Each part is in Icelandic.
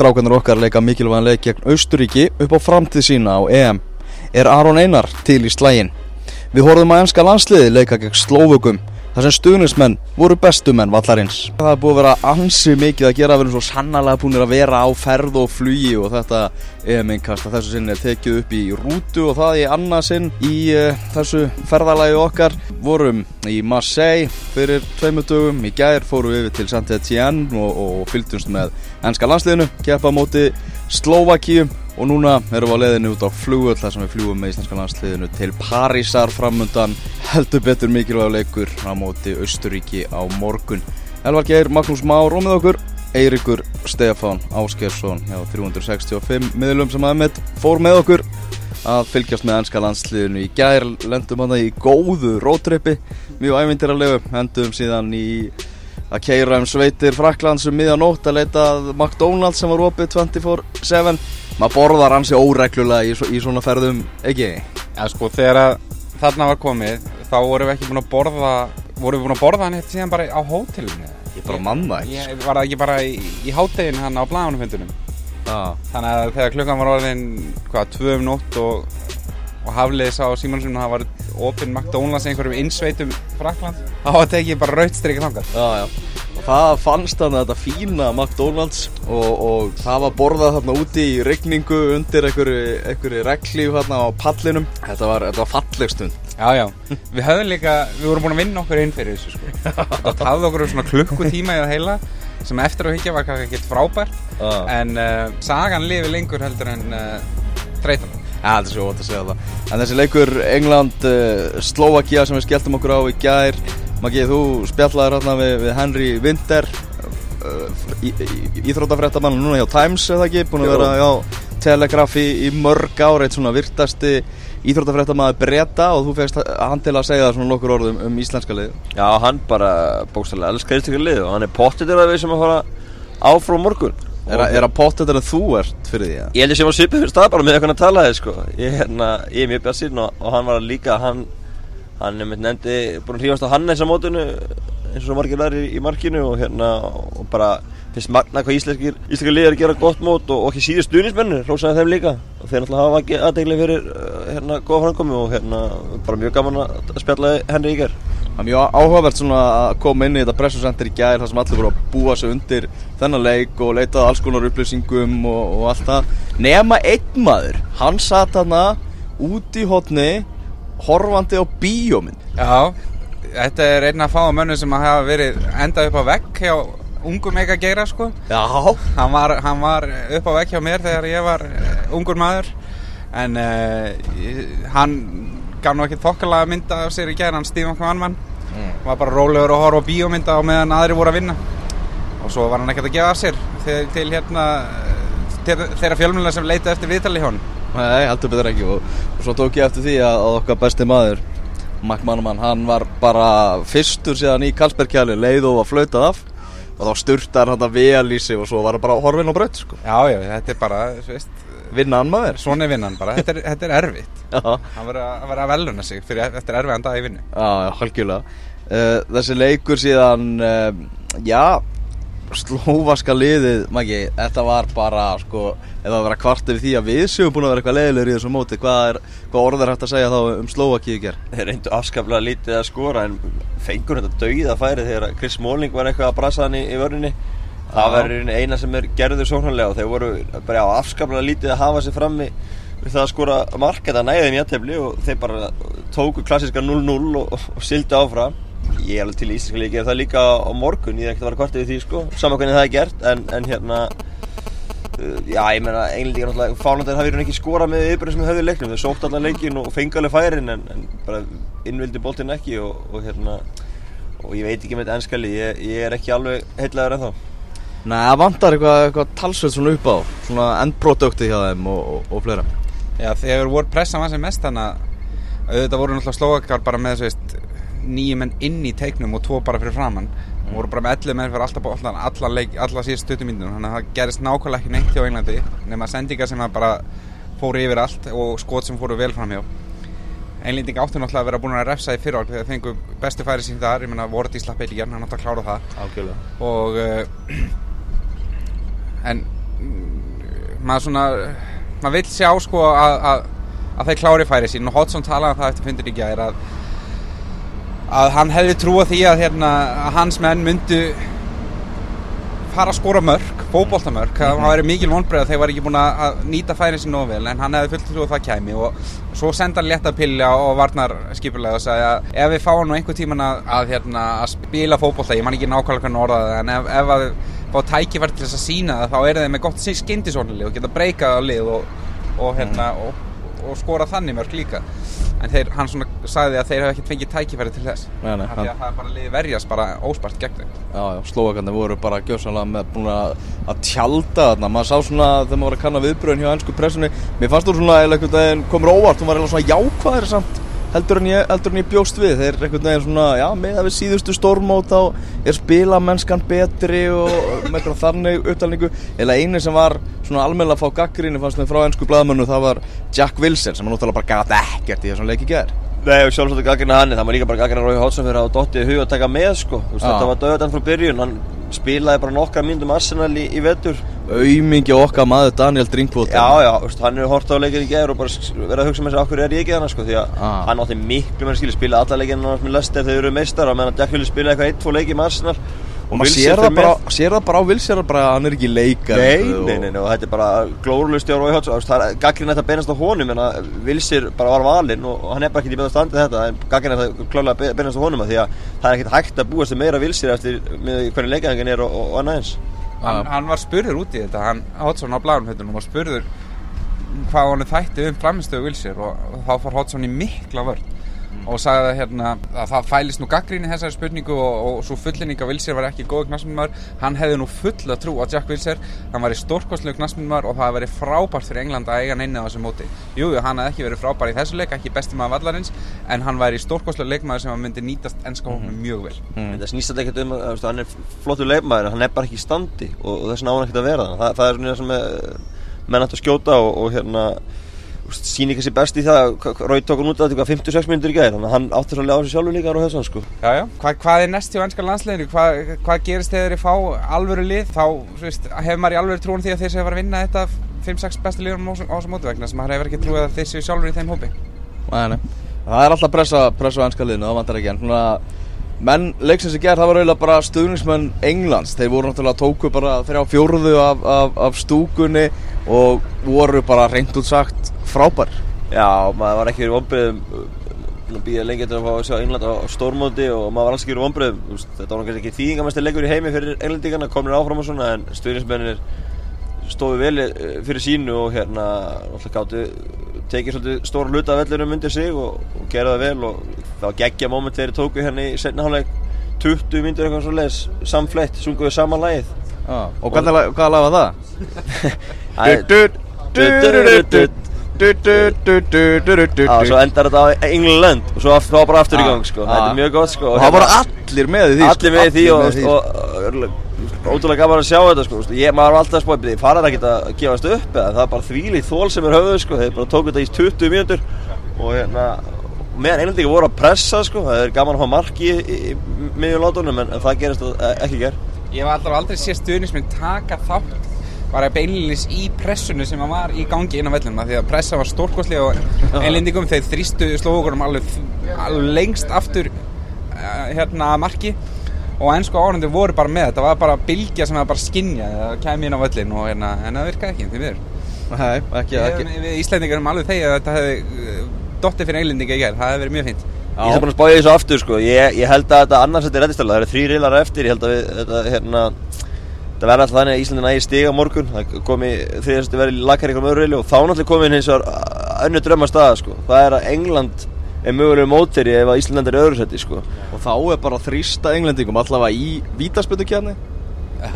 strákanar okkar leika mikilvægan leik gegn Austuríki upp á framtíð sína á EM. Er Aron Einar til í slægin? Við horfum að enska landsliði leika gegn Slóvökum þar sem stuðnismenn voru bestu menn vallarins. Það er búið að vera ansi mikið að gera, við erum svo sannarlega búinir að vera á ferð og flugi og þetta EM-inkast að þessu sinni er tekið upp í rútu og það í annarsinn í uh, þessu ferðalagi okkar. Vorum í Marseille fyrir tveimutugum, í gær fórum við til Saint-Étienne og, og fylgdumst með enska landsliðinu, keppa móti Slovakíu og núna erum við á leiðinu út á flugöld þar sem við fljúum með íslenska landsliðinu til Parísar framundan. Heldur betur mikilvæg leikur á móti Östuríki á morgun. Elvar Geir, Magnús Már og með okkur Eirikur Stefán Áskersson hjá 365 miðlum sem aðeins fór með okkur að fylgjast með ennska landsliðinu í gær. Lendum hann í góðu rótrippi mjög ævindirarlegu, endum síðan í að keira um sveitir Fraklands um miðjanótt að leita McDonalds sem var opið 24-7 maður borðar hansi óreglulega í, í svona ferðum, ekki? Já sko, þegar þarna var komið þá vorum við ekki búin að borða vorum við búin að borða hann eitt síðan bara á hótelinu. Ég bara manna ekki Ég var það ekki bara í, í hátteginu hann á blæðunumfundunum ah. Þannig að þegar klukkan var orðin hvað, tvö um nótt og, og hafliðis á Simonsson það var opinn McDonalds einhverjum innsveitum Frakland þá var þetta ekki bara rautstrykja þangar Já, það fannst hann þetta fína McDonalds? Og, og það var borðað þarna úti í regningu undir einhverju reglíf þarna á pallinum. Þetta var, þetta var falleg stund. Já, já, við höfum líka, við vorum búin að vinna okkur inn fyrir þessu sko. Þetta hafði okkur svona klukkutíma í það heila sem eftir að higgja var kannski ekkert frábær ah. en uh, sagan lifi lengur heldur en uh, þreytan. Já, þetta er svo ótt að segja það. En þessi leikur England-Slovakia uh, sem við skelltum okkur á í gær Maggi, þú spjallaði hérna við, við Henry Winter íþrótafrættamann núna hjá Times eða ekki, búin að vera á Telegrafi í mörg ára eitt svona virtasti íþrótafrættamann breyta og þú fegst hann til að segja það svona nokkur orðum um íslenska lið Já, hann bara bókstæðilega elskar íslenska lið og hann er pottitur að við sem að fara áfrá morgun Er, er að pottitur að þú ert fyrir því? Ja? Ég held að ég sem var svipið fyrir stað bara með eitthvað að tala þig sko ég, hérna, ég er mjög bjart síðan og, og hann var líka hann hann er með nefndi búin að hrífast á Hannes á mótunum eins og margir lærið í, markinu og hérna og bara finnst magna hvað íslenskir íslenskir liðar gera gott mót og, og ekki síður stuðnismennu hlósaði þeim líka. Og þeir náttúrulega hafa ekki aðdegli fyrir hérna góða framkomi og hérna bara mjög gaman að spjalla henni í gerð Það er mjög áhugavert svona að koma inn í þetta pressusendir í gæðir þar sem allir voru að búa sig undir þennan leik og leitað alls konar upplýsingum og, og allt það. Nema einn maður, hann satt hana út í hotni horfandi á bíómynd. Já, þetta er einn af fáa mönnu sem hafa verið endað upp á vegg hjá ungum meika geira sko. Já. Hann var, hann var upp á vegg hjá mér þegar ég var ungur maður. En uh, hann gaf nú ekkert fokkalega mynda af sér í gæra hann Stephen Kvanman mm. var bara rólegur að horfa á bíómynda á meðan aðri voru að vinna. Og svo var hann ekkert að gefa af sér til, til hérna til þeirra fjölmjöla sem leita eftir viðtali hjá hann Nei, heldur betur ekki. Og, og svo tók ég eftir því að, að okkar besti maður Mac Mannamann, hann var bara fyrstur síðan í Karlsbergkjali leið og var flautað af. Og þá styrtar hann að vel í sig og svo var hann bara horfinn og braut sko. Já, já, þetta er bara, þú veist Vinnan maður. Svona er vinnan bara, þetta er, þetta er erfitt. Hann verður að veluna sig fyrir eftir erfiðan dag í vinnu. Já, já, halkjulega uh, Þessi leikur síðan, uh, já slóvaska liðið, Maggi, þetta var bara sko, ef það var að kvarta við því að við séum búin að vera eitthvað leiðilegur í þessu móti hvað, er, hvað orð er hægt að segja þá um Slóvaki í gerð? Þeir reyndu afskaplega lítið að skora en fengur þetta dauða færi þegar Chris Smalling var eitthvað að brasa hann í, í vörninni. Það verður eina sem er gerður sóknarlega og þeir voru bara á afskaplega lítið að hafa sér frammi við það að skora mark þetta næðin í aðtefli og þeir bara tóku klassiska 0-0 og, og, og sildi áfram ég er alveg til í Íslandska líka það líka á morgun, ég er ekkert að vera kvartið við því sko saman hvernig það er gert. En, en hérna uh, já ég meina englendingar náttúrulega fálandir hafi hérna ekki skorað með yfirbyrðin sem höfðu leiknum. Þeir sótt allan leikin og fengi alveg færin en, en bara innvildi bóltinn ekki og, og hérna og ég veit ekki með þetta ennskali, ég, ég er ekki alveg heitlegaður en þá Nei, það vantar eitthvað, eitthvað talsveit svona upp á svona endprodukti hjá þeim og, og, og fleira. Já, þegar voru pressa maður sem mest þannig að auðvitað voru náttúrulega slóakar bara með þessu nýju menn inn í teiknum og tvo bara fyrir framann og voru bara með 11 menn fyrir alltaf allan leik, alla síðan stuttumíndunum þannig að það gerist nákvæmlega ekki neitt hjá Englandi nema sendingar sem bara fóru yfir allt og skot sem fóru vel fram hjá Englending áttu náttúrulega að vera búin að refsa í fyrirvald þegar fengu bestu færi sín þar. Ég menna voruð í slappið líka, hann átti að klára það. Algjörlega. og uh, en mm, maður svona maður vill sjá sko að, að, að þeir klári færi sín. Og Hodgson talaði um það eftir fundur í gæðir að að hann hefði trúa því að, hérna, að hans menn myndu fara að skora mörg, fótboltamörg það mm -hmm. væri mikil vonbreið að þeir var ekki búin að nýta færin sín nóg vel en hann hefði fullt trú að það kæmi og svo senda hann létta pilli og varnar skipulega og sagði að ef við fáum nú einhver tíman að, að, hérna, að spila fótbolta, ég man ekki nákvæmlega hvernig orðaði en ef, ef að fá tækifært til þess að sína það þá er þeir með gott skindisónlið og geta breykað á lið og, og, hérna, og, og skora þannig mörg líka en þeir, hann svona sagði að þeir hafa ekkert fengið tækifæri til þess. Nei, nei, hann- að það er bara liði verjast bara óspart gegn þeim. Slóakarnir voru bara gjössanlega með búin að, tjalda þarna. Maður sá svona þegar maður var að kanna viðbröðin hjá ennsku pressunni. Mér fannst þú svona eða veginn komur óvart. Hún var eiginlega svona jákvæðir samt heldur en ég, heldur en ég bjóst við. Þeir einhvern veginn svona, já, með að við síðustu stórmót þá er spilamennskan betri og með eitthvað þannig upptalningu. Eða eini sem var svona almennilega að fá gaggrinni fannst þeim frá ennsku blaðmönnu það var Jack Wilson sem hann náttúrulega bara gæti ekkert í þessum leik í gerð Nei, og sjálfsagt gaggrina hann, það var líka bara gaggrina Rói Hótsson fyrir að dottið hug að taka með sko. Þetta var döðan frá byrjun, hann spilaði bara nokkra myndum Arsenal í, í vetur aumingi okkar maður Daniel Drinkwater Já, já, veist, hann hefur hort á leikinn í gerð og bara verið að hugsa með sig okkur er ég ekki þannig sko Því að Ah. hann átti miklu meira skilja, spilaði alla annars með Lester þegar þeir eru meistar og meðan Jack Willis spilaði eitthvað eitt, tvo leiki með Arsenal og maður sér fer það, bara, með. sér það bara á að hann er ekki leikar Nei, nei, nei, nei, og þetta er bara glórulust hjá Rói Hótsson, það er gaggrina þetta beinast á honum en að Vilsir bara var valinn og, og hann er bara ekki í betra standi þetta en gaggrina þetta klálega beinast á honum að því að það er ekkert hægt að búast meira Vilsir eftir með hvernig leikæðingin er og, og annað eins hann, hann var spurður út í þetta hann Hodgson á bláðumhundunum var spurður hvað hann þætti um framistöðu Wilsir og, og þá fór Hodgson í mikla vörn og sagði að, hérna, að það fælist nú gaggrín í þessari spurningu og, og svo fullinning að Wilsir var ekki góð knasmundumar hann hefði nú fulla trú á Jack Wilsir hann var í stórkostlegu knasmundumar og það hefði verið frábært fyrir England að eiga inni á þessu móti. Jú, hann hefði ekki verið frábær í þessu leik ekki besti maður vallarins en hann væri stórkostlegu leikmaður sem myndi nýtast ennska hóknum mjög vel. Mm. Það snýst þetta ekkert um að hann er flottur leikmaður hann er bara ekki í standi og, og þess hann sem og, og síni ekki sér best í það Rói tók hann út að þetta 56 minnur í gæðir þannig að hann átti svolítið á sig sjálfur líka á þessan sko Já, já. Hva, hvað er næst hjá ennska landsleginu? Hvað, hvað gerist þegar þeir fá alvöru lið? Þá veist, hefur maður í alvöru trúin því að þeir séu að fara að vinna þetta 5-6 bestu liðunum á á þessu móti vegna sem maður hefur ekki trúið að þeir séu sjálfur í þeim hópi. Nei, nei. Það er alltaf pressa, pressa á ennska liðinu, það vantar ekki en svona menn leiksins í gerð, það var eiginlega bara stuðningsmenn Englands, þeir voru náttúrulega tóku bara þrjá fjóruðu af, af, af stúkunni og voru bara reynd út sagt frábær Já, maður var ekki verið vonbreðum býða lengi til að fá að sjá England á stórmóti og maður var alls ekki verið vonbreðum þetta var kannski ekki þýðingamestir leikur í heimi fyrir englendingana komnir áfram og svona en stuðnismennir stóðu vel eh, fyrir sínu og hérna gáttu tekið svolítið stóra hluta af vellinum undir sig og, og gera það vel og það var geggja moment þegar þeir tóku hérna í setna hálfleik 20 myndir eitthvað svo leiðis samfleytt, sunguðu saman lagið ah. Og hvað, var það? Já, svo endar þetta á England og svo þá bara aftur í gang sko. Ah. þetta er mjög gott sko Og það voru allir með því allir með því og, og, og ótrúlega gaman að sjá þetta sko. Ég, maður var alltaf spóið þið farar ekki að gefast upp eða það er bara þvílið þól sem er höfðu sko. þeir bara tóku þetta í 20 mínútur og hérna meðan einhvern veginn voru að pressa sko. það er gaman að fá mark í, í, í miðjum látunum en, það gerist e- ekki ger Ég var alltaf aldrei séð stuðnisminn taka þátt bara beinlinis í pressunni sem að var í gangi inn á vellunum því að pressa var stórkosli og einlendingum þeir þrýstu slókurum alveg, alveg lengst aftur uh, hérna að marki. Og ennsku árundir voru bara með þetta var bara bylgja sem var bara skinja það kæmi inn á vellin og hérna, en það virkaði ekki því Við, við Íslendingar erum alveg þegið að þetta hefði uh, dottið fyrir einlendinga í gerð, það hefði verið mjög fínt Ég hef búin að spája þessu aftur sko. ég, ég held að þetta annars þetta er reddistölu Það eru þrý rilar eftir Ég held að við, þetta, hérna, þetta verði alltaf þannig að Íslandin ægi stiga morgun Það komi þriðast að verði lakar ykkur með öðru riðli Og þá náttúrulega komin hins vegar önnu drömma staða sko. Það er að England er mögulega móteri ef að Ísland er öðru seti sko. Og þá er bara þrýsta englendingum allavega í vítaspöndukjarni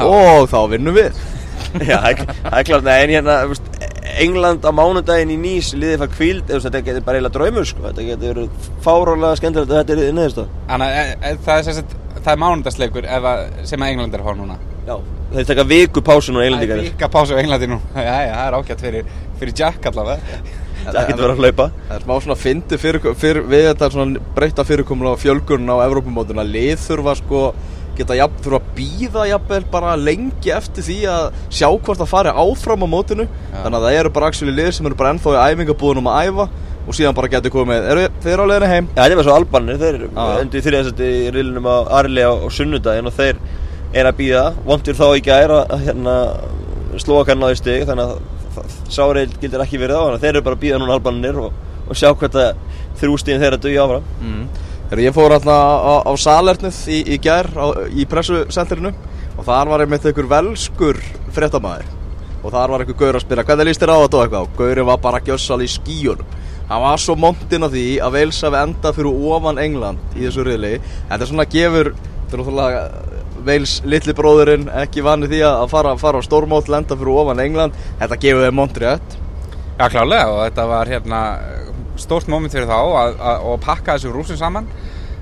Og þá vinnum við Já, það er- klart en hérna, England á mánudaginn í Nýs liðið fær kvíld, þetta getur bara eiginlega draumur sko. Þetta getur verið fárálega skemmtilegt að þetta er neðist Þannig að e, e, það er, er mánudagsleikur ef að, sem að England er að fá núna. Já, þeir taka viku pásu núna Það er vika pásu á Englandi nú. Já, já, það er ágætt fyrir, fyrir Jack allavega. Það getur verið að hlaupa. Það er smá svona fyndi fyrir, fyrir, við þetta svona breyta fyrirkomla á fjölgun á Evrópumótuna lið þurfa sko geta jafn, þurfa að býða jafnvel bara lengi eftir því að sjá hvort það fari áfram á mótinu. Þannig að það eru bara actually lið sem eru bara ennþá í æfingabúðunum að æfa og síðan bara getur komið, eru þeir á leiðinu heim? Já, þetta var svo albanir, þeir endur í þriðansætti í riðlunum á Arli á, sunnudaginn og þeir er að býða vondur þá ekki að er að hérna, slóa kannan á því stig þannig að sáreil gildir ekki verið á þannig að þeir eru bara að býða núna albanir og, og sjá hvert að þrjústíðin þeirra dugja áfram. Mm. Þegar ég fór hérna á, á salernið í, í gær á, í pressusentrinu og þar var einmitt einhver velskur fréttamaður. Og þar var einhver gaur að spyrja hvernig líst þér á þetta og eitthvað? Og gaurin var bara gjössal í skíunum hann var svo montinn á því að Wales hafi endað fyrir ofan England í þessu riðli. Þetta er svona gefur þetta er náttúrulega Wales litli bróðurinn ekki vanið því að fara, fara á stórmót lenda fyrir ofan England. Þetta gefur þeir montrétt Já, klálega og þetta var hérna stórt moment fyrir þá að, að, að pakka þessu rúsum saman.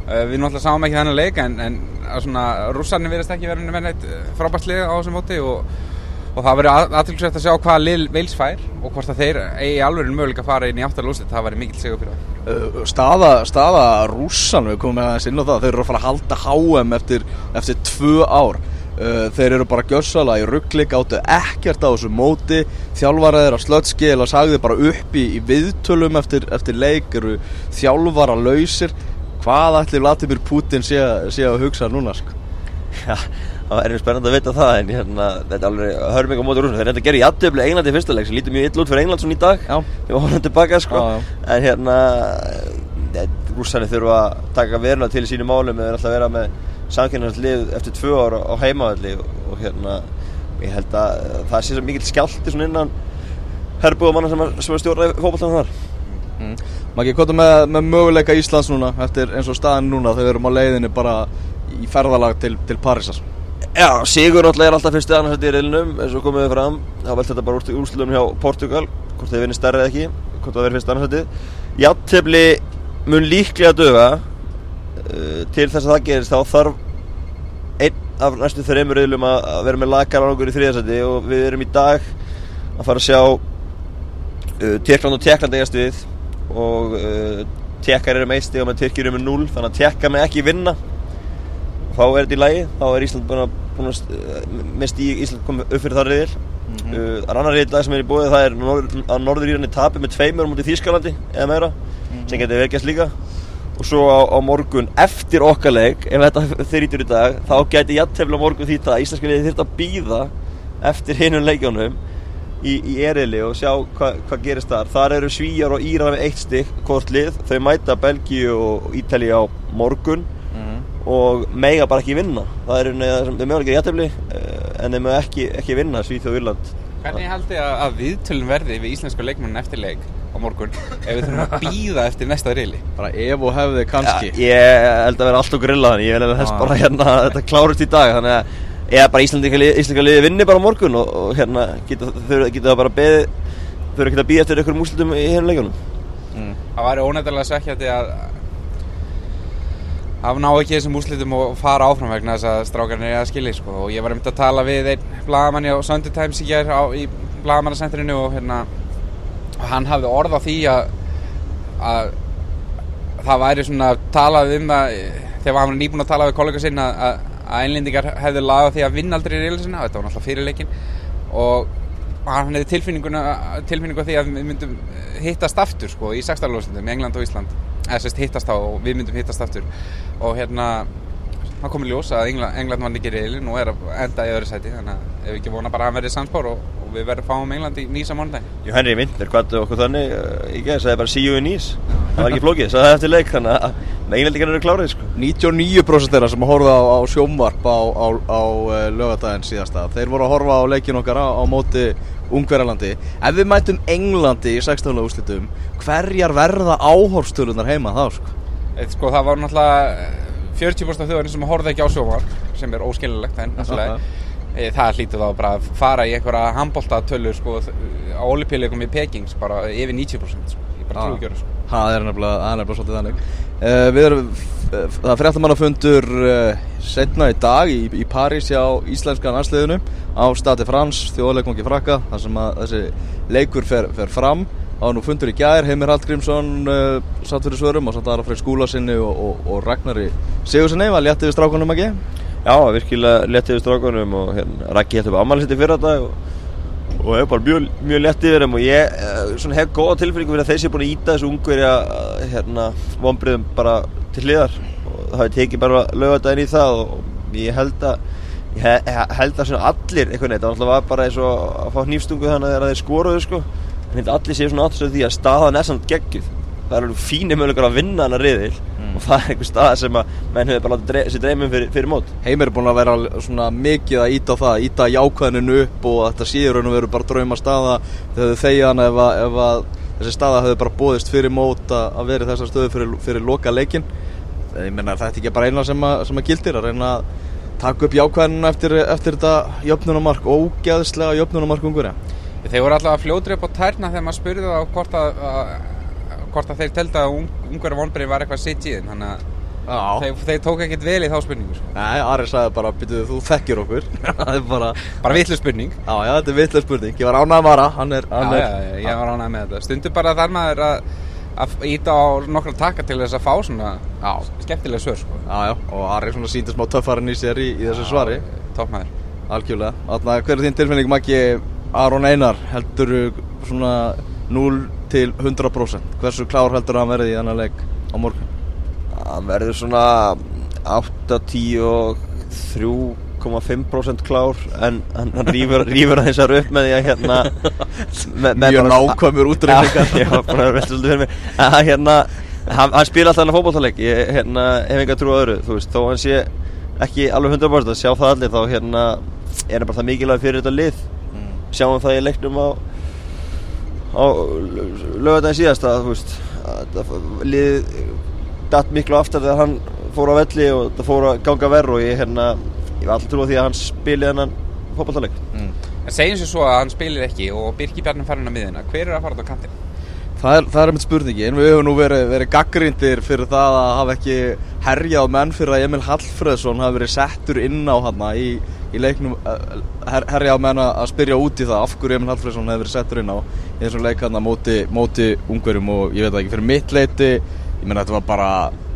Uh, Við náttúrulega sáum ekki þennan leik en, en svona rússarnir verðast ekki verið með neitt uh, frábært lið á þessum móti og, og það verið aðtilsvægt að sjá hvaða lið Veils fær og hvort að þeir eigi alveg möguleika að fara inn í áttalúsið, það væri mikil sigur fyrir það Uh, staða, staða rússan við komum með aðeins inn á það þeir eru að fara að halda HM eftir, eftir tvö ár uh, þeir eru bara gjössala í ruggli áttu ekkert á þessu móti. Þjálfaraðir að slötskil og sagði bara upp í, viðtölum eftir, eftir leik eru þjálfara lausir hvað ætli Vladimir Putin sé, sé að hugsa núna sko? Já, það er mjög spennandi að vita það en hérna, þetta er alveg hörming á móti rúsum þeir reynda að gera í aðtöfli Englandi fyrsta leik sem lítur mjög illa út fyrir England svona í dag. Við varum tilbaka sko. Já, já. en hérna rússarnir þurfa að taka verulega til í sínu málum. Eða alltaf vera með samkynnaðslið eftir tvö ára á heimavalli og, hérna ég held að það sé svo mikill skjálti svona innan herbúðamanna sem, er- sem er stjórnaði fókbaltanum þar. Mm. Maggi, hvað er með, með möguleika Íslands núna eftir eins og staðin núna þegar við erum á leiðinni bara í ferðalag til, til Parísar? Já, Sigur náttúrulega er alltaf fyrstu annars í reilinum eins og komið við fram. Þá velt þetta bara úr úrslutum hjá Portugal hvort þeir vinni stærri eða ekki hvort það verður fyrstu annars Jattefli mun líklega döga uh, til þess að það gerist þá þarf einn af næstu þreymur reilum að, vera með lakar árangur í þriðarsæti og við erum í dag að fara að sjá uh, Tjekkland og Tjekkland eigast við og uh, Tjekkar eru með 1 stig og með Tyrkir eru með 0 þannig að Tjekkar með ekki vinna. Þá er þetta í lagi þá er Ísland búin að, búin að með stíg Ísland komið upp fyrir það reyðil mm -hmm. uh, það er annar reyðil sem er í búið það er norður, að Norður-Írani tapi með tveimur mútið Þýskalandi eða meira sem getur verkjast líka og svo á, á morgun eftir okkar leik ef þetta þrýtur í dag þá geti jættefla morgun því að Íslandska liði þurft að býða eftir hinum leikjónum í, í erili og sjá hvað hva gerist þar. Þar eru Svíjar og Írar með eitt stygg hvort lið, þau mæta Belgíu og Ítali á morgun og mega bara ekki vinna. Það er það sem þau mögulega jættefli en þau mögu ekki, ekki vinna Svíþjóð Írland. Hvernig haldi að, að viðtölum verði við íslensku leikmennin eftir leik á morgun ef við þurfum að býða eftir næsta reyli bara ef og hefði kannski Ja, ég held að vera alltaf grilla þannig ég vil helst Já. bara hérna að þetta klárust í dag þannig að eða bara Íslandika liði, vinni bara á morgun og, og hérna geta það bara beðið þau eru ekki að býða eftir einhverjum úrslutum í hérna leikunum mm. Það væri ónættilega svekkjandi að að ná ekki þessum úrslitum og fara áfram vegna þess að strákarnir er að skilja sko. og ég var um að tala við einn blagamanni á Sunday Times í í blagamannasentrinu og hérna og hann hafði orð á því að, að það væri svona talað um að þegar hann var nýbúin að tala við kollega sinna að, að einlendingar hefðu lagað því að vinna aldrei í reyðlisina, þetta var náttúrulega fyrir leikin og hann hefði tilfinningu því að við myndum hittast aftur sko í sextarlóðsundum í England og Ísland. Eða sérst hittast á og við myndum hittast aftur. Og hérna það kom í ljós að England, England var ekki reylin og er að enda í öðru sæti þannig að ef við ekki vona bara að hann verði sannspár og, og við verðum fáum England í nýsa mánudaginn Jú Henry Vinter hvað okkur þannig uh, í gæði sagði bara see you in Nice það var ekki flókið, sagði það eftir leik þannig að meginleldingar eru klárið sko 99% þeirra sem horfa á, á sjómvarp á, á, á uh, lögadaginn síðasta þeir voru að horfa á leikin okkar á, á móti Ungverjalandi ef við mætum Englandi í 16. úrslitum hverjar verða áhorfstölunar heima þá sko? Eitt, sko það var náttúrulega eh, 40% af þjóðarinn sem horfði ekki á sjómar sem er óskililegt en náttúrulega e, það hlýtur þá bara að fara í einhverja handbóltatölu sko á olipíleikum í Pekings bara yfir 90% sko. ég bara Já. trú ekki öru sko. það er nefnilega, svolítið þannig uh, við erum uh, það fréttamannafundur uh, setna í dag í, í París hjá íslenska landsliðinu á Stati Frans, þjóðleikvangi frakka þar sem að þessi leikur fer, fer fram á nú fundur í gær, Heimir Hallgrímsson uh, satt fyrir svörum og satt aðra frá skúla sinni og, og, og Ragnari Sigurssoni var létti við strákunum ekki? Já, virkilega létt yfir strákunum og hérna, Raggi hætti upp ammali sitt í fyrra dag og, og hef bara mjög, mjög létt yfir þeim og ég eh, svona, hef góða tilfinningu fyrir að þeir sé búin að íta þessu ungverja hérna, vonbriðum bara til hliðar. Og það hefði tekið bara lögadaginn í það og ég held að ég he- he- held að allir eitthvað neitt, það var bara eins og að fá hnífstungu þannig að þeir skoruðu sko en held að allir séu svona áttur því að staðan er samt geggjuð það er alveg fínir möguleikar að vinna hana riðil Mm. og það er einhver staða sem að menn hefur bara látið drey, sér dreymum fyrir, fyrir mót Heimir er búin að vera svona mikið að íta á það, íta jákvæðinu upp og þetta séur raun og veru bara drauma staða þegar þau þegja hana ef, að, ef að þessi staða hefur bara bóðist fyrir mót að, að vera þessar stöðu fyrir, fyrir loka leikin. Ég menna þetta er ekki bara eina sem að, sem að gildir að reyna að taka upp jákvæðinu eftir, eftir þetta jöfnunumark, ógeðslega jöfnunumark. Þeir voru alltaf að fljótra upp á tærna þegar maður spurði þá hvort að, að hvort að þeir telda að ung, ungverja vonbreið var eitthvað sitt í þeim þannig að Já. þeir, þeir tók ekkert vel í þá spurningu sko. Nei, Ari sagði bara, byrjuðu, þú þekkir okkur. það bara, bara vitlu spurning já, já, þetta er vitlega spurning. Ég var ánægð að vara, hann er, já, hann já, er, já, ég var ánægð með þetta stundu bara þar maður að að íta á nokkra taka til þess að fá svona já, skemmtilega svör sko. já, já, og Ari svona síndi smá töffarinn í sér í, í þessu svari. toppmaður Algjörlega. Þarna, hver er þín tilfinning, Maggi Aron Einar? Heldur svona 0 til 100%? Hversu klár heldur hann verði í þennan leik á morgun? hann verður svona 8, 10 og 3,5% klár en hann, rýfur, að upp með því að hérna með, Mjög nákvæmur útreikningar. Já, bara velta svolítið fyrir mig að hérna, hann, hann spila alltaf hann fótballtaleik ég hérna, hef enga trú á öðru þú veist, þó hann sé ekki alveg 100% að sjá það allir þá hérna er hann bara það mikilvæg fyrir þetta lið. Sjáum það í leiknum á á lögadaginn síðast að þú veist að það lið datt miklu aftar þegar hann fór á velli og það fór að ganga verð og ég hérna ég var alltaf trú á því að hann spili hennan fótballtaleg Mm. en segjum sér svo að hann spilir ekki og Birki Bjarni farin á miðina hver er að fara á kantinn? Það er, það er einmitt spurningi, en við höfum nú verið, verið gaggrindir fyrir það að hafa ekki herjað menn fyrir að Emil Hallfreðsson hafi verið settur inn á hann í, í leiknum, eh, her, herjað menn að að spyrja út í það af hverju Emil Hallfreðsson hefði verið settur inn á í þessum leik hann móti, móti ungverjum og ég veit ekki, fyrir mitt leiti, ég menn þetta var bara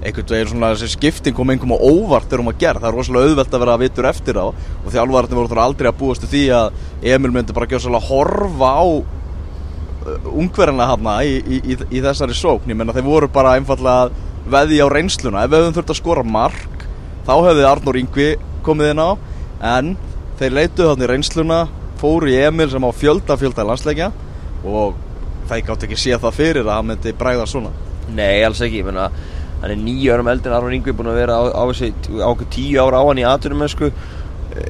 einhvern veginn svona þessi skipting kom einhverjum á óvart þegar hún var gerð, það er rosalega auðvelt að vera vitur eftir á og þjálfararnir voru þar aldrei að búast því að Emil myndi bara gjössalega horfa á ungverðina hafna í, í, í, í þessari sókn. Ég menna þeir voru bara einfallega veðja á reynsluna. Ef við höfum þurft að skora mark þá hefði Arnór Ingvi komið inn á. En þeir leituð hann í reynsluna fóru í Emil sem á fjölda fjölda landsleikja og þeir gátt ekki sé það fyrir að hann myndi bræða svona. Nei, alls ekki, ég meina hann er nýju árum eldin Aron Ingvi búin að vera á, þessi á okkur tíu ára á hann í aðturum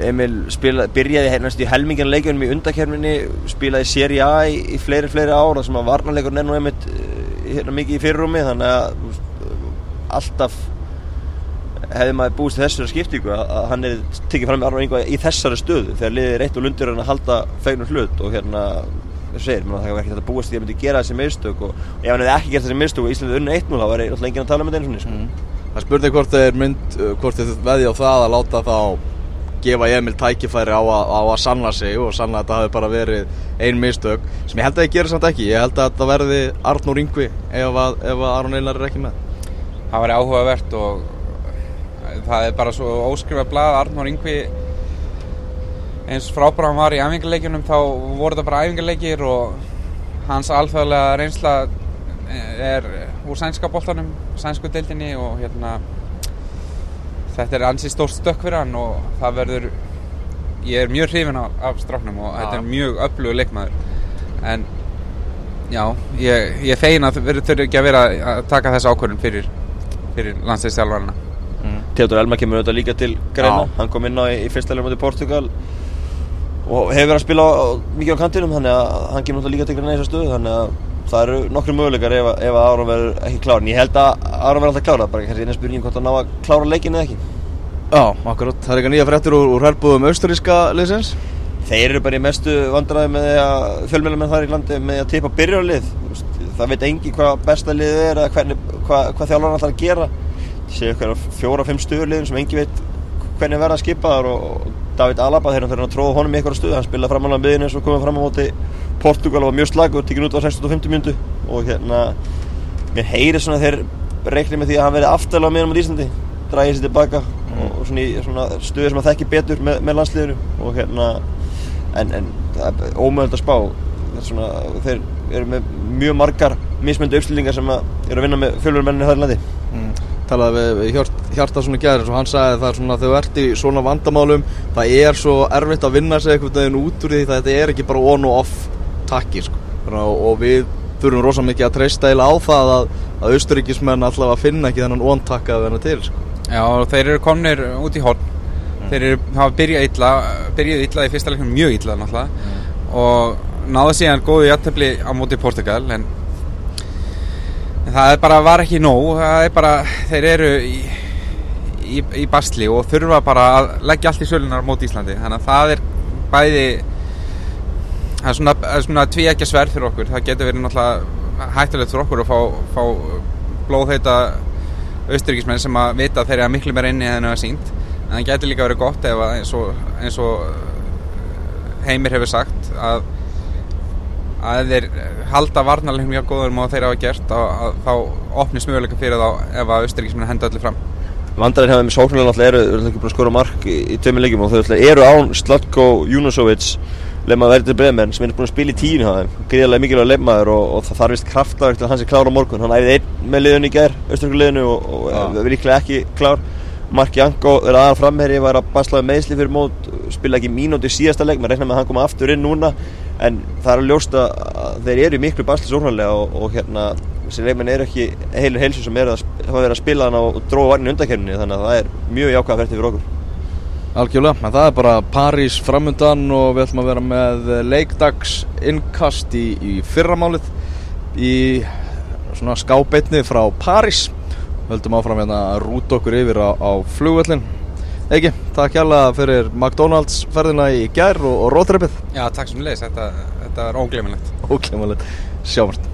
Emil spila, byrjaði hennast í helmingjan leikjunum í undakerminni spilaði Serie A í, í fleiri fleiri ára sem að varnarleikur nennu einmitt eh, hérna mikið í fyrirrumi þannig að alltaf hefði maður búist þessari skiptingu að, hann er tekið fram með Aron Ingvi í þessari stöðu þegar liðið er eitt og lundur hann að halda fegnum hlut og hérna segir, það var ekkert að búast því að myndi gera þessi mistök og ef hann hefði ekki gert þessi mistök og Íslandið unni 1-0 þá væri náttúrulega enginn að tala um þetta eins og mm. Það spurði hvort þeir mynd uh, hvort þeir veðja á það að láta þá gefa Emil tækifæri á að, á að sanna sig og sanna að þetta hafi bara verið ein mistök sem ég held að ég gerir samt ekki. Ég held að þetta verði Arnór Ingvi ef að, að Aron Einar er ekki með það var áhugavert og það er bara svo óskrifað blað. Arnór Ingvi eins frábæra hann var í æfingarleikjunum þá voru það bara æfingarleikir og hans alþjóðlega reynsla er úr sænska boltanum sænsku deildinni og hérna þetta er ansi stórt stökk fyrir hann og það verður ég er mjög hrifin af, af strafnum og þetta er mjög öflugur leikmaður. En já, ég, ég feina þurfi ekki að vera að taka þessa ákvörðun fyrir, fyrir landsleikstjálfarna mm. Theodor Elma kemur auðvitað líka til greina. Hann kom inn á í, í fyrsta leik moti Portugal og hefur verið að spila á, mikið á kantinum þannig að hann kemur náttúrulega líka til greina í þessa stöðu þannig að það eru nokkru möguleikar ef, að- ef að Aron verður ekki klár. En ég held að Aron verður alltaf klárað bara kannski eina spurningin hvort hann ná að klára leikin eða ekki. Já, akkurat, það er eitthvað nýja fréttur úr, úr herbúðum austuríska liðsins. Þeir eru bara í mestu vandræði með því að fjölmjöla með þar í landi með að tippa byrjarlið það veit engi hvað besta liðið er eða hvernig, hvað, hvað þjálfarinn ætlar að gera. Það séu eitthvað fjóra, fimm stöðurliðum sem engi veit hvernig verða skipaðar og og David Alaba þegar hann fyrir að tróða honum í eitthvað stöð hann spilaði fram alveg miðinu eins og komið fram á móti Portugal og var mjög slagur, tekinn út á 60-50 mjöndu og hérna mér heyri svona þeir reikni með því að hann verði aftalega á miðanum á Íslandi dræði sér tilbaka og svona í svona stöðu sem að þekki betur með, með landsliðinu. Og hérna en, en það er ómöðund að spá svona, þeir eru með mjög margar mismöndu uppstillingar sem að eru að vinna með fjölurmenninni þar landi mm. talaði við, við hjart, Hjartarsson í gæðir og hann sagði það svona þegar þú ert í svona vandamálum það er svo erfitt að vinna sig einhvern veginn út úr því það þetta er ekki bara on og off takki sko. og, og við þurfum rosalega mikið að treysta eila á það að, að austuríkismenn allavega finna ekki þennan on-takka að vera til sko. Já, og þeir eru komnir út í horn þeir eru, hafa byrjað illa byrjað illa í fyrsta leiknum mjög illa náttúrulega og náðu síðan góðu jættefli á móti Portugal en, en það bara var ekki nóg. Er bara, þeir eru í, í, í bastli og þurfa bara að leggja allt í sölunar móti Íslandi. Þannig að það er bæði það er svona, svona tví ekki sverð fyrir okkur. Það getur verið náttúrulega hættulegt fyrir okkur að fá, fá blóðheita austuríkismenn sem að vita að þeir eru miklu meira inni en það er sínt en það getur líka verið gott ef að eins og, eins og Heimir hefur sagt að að þeir halda varnarlegum mjög góðum og þeir hafa gert að, að þá opnist möguleika fyrir þá ef að austuríkismenn henda öllu fram. Vandarinn hefði með sóknulega náttúrulega eru, eru ekki búin að skora mark í, í tveimur leikjum og þau eru án Slatko Junosovic lemma verður bremen sem er búin að spila í það gríðarlega mikilvæg lemmaður og, og það þarf vist kraftlagur til hans er klár á morgun. Hann æfði einn með liðunni í gerð, austuríkuliðinu og, og ja. er líklega ekki klár. Mark Janko er aðan framherri var að baslaði meðsli fyrir mót spila ekki mínúti síðasta leik maður reikna með að hann koma aftur inn núna en það er að ljósta að þeir eru miklu basli sóknarlega og, og hérna þessi leikmenn eru ekki heilur heilsu sem er að, að spila hann og dróða varnin undakerninni þannig að það er mjög jákvæða færti fyrir okkur. Algjörlega, en það er bara París framundan og við ætlum að vera með leikdags innkast í, í fyrramálið í svona skábeitni frá París. Höldum áfram hérna að rúta okkur yfir á, á flugvöllin Egi, takk hjálpa fyrir McDonalds ferðina í gær og, og róðreppið Já, takk sem leys, þetta, þetta er óglemanlegt Óglemanlegt, sjáumst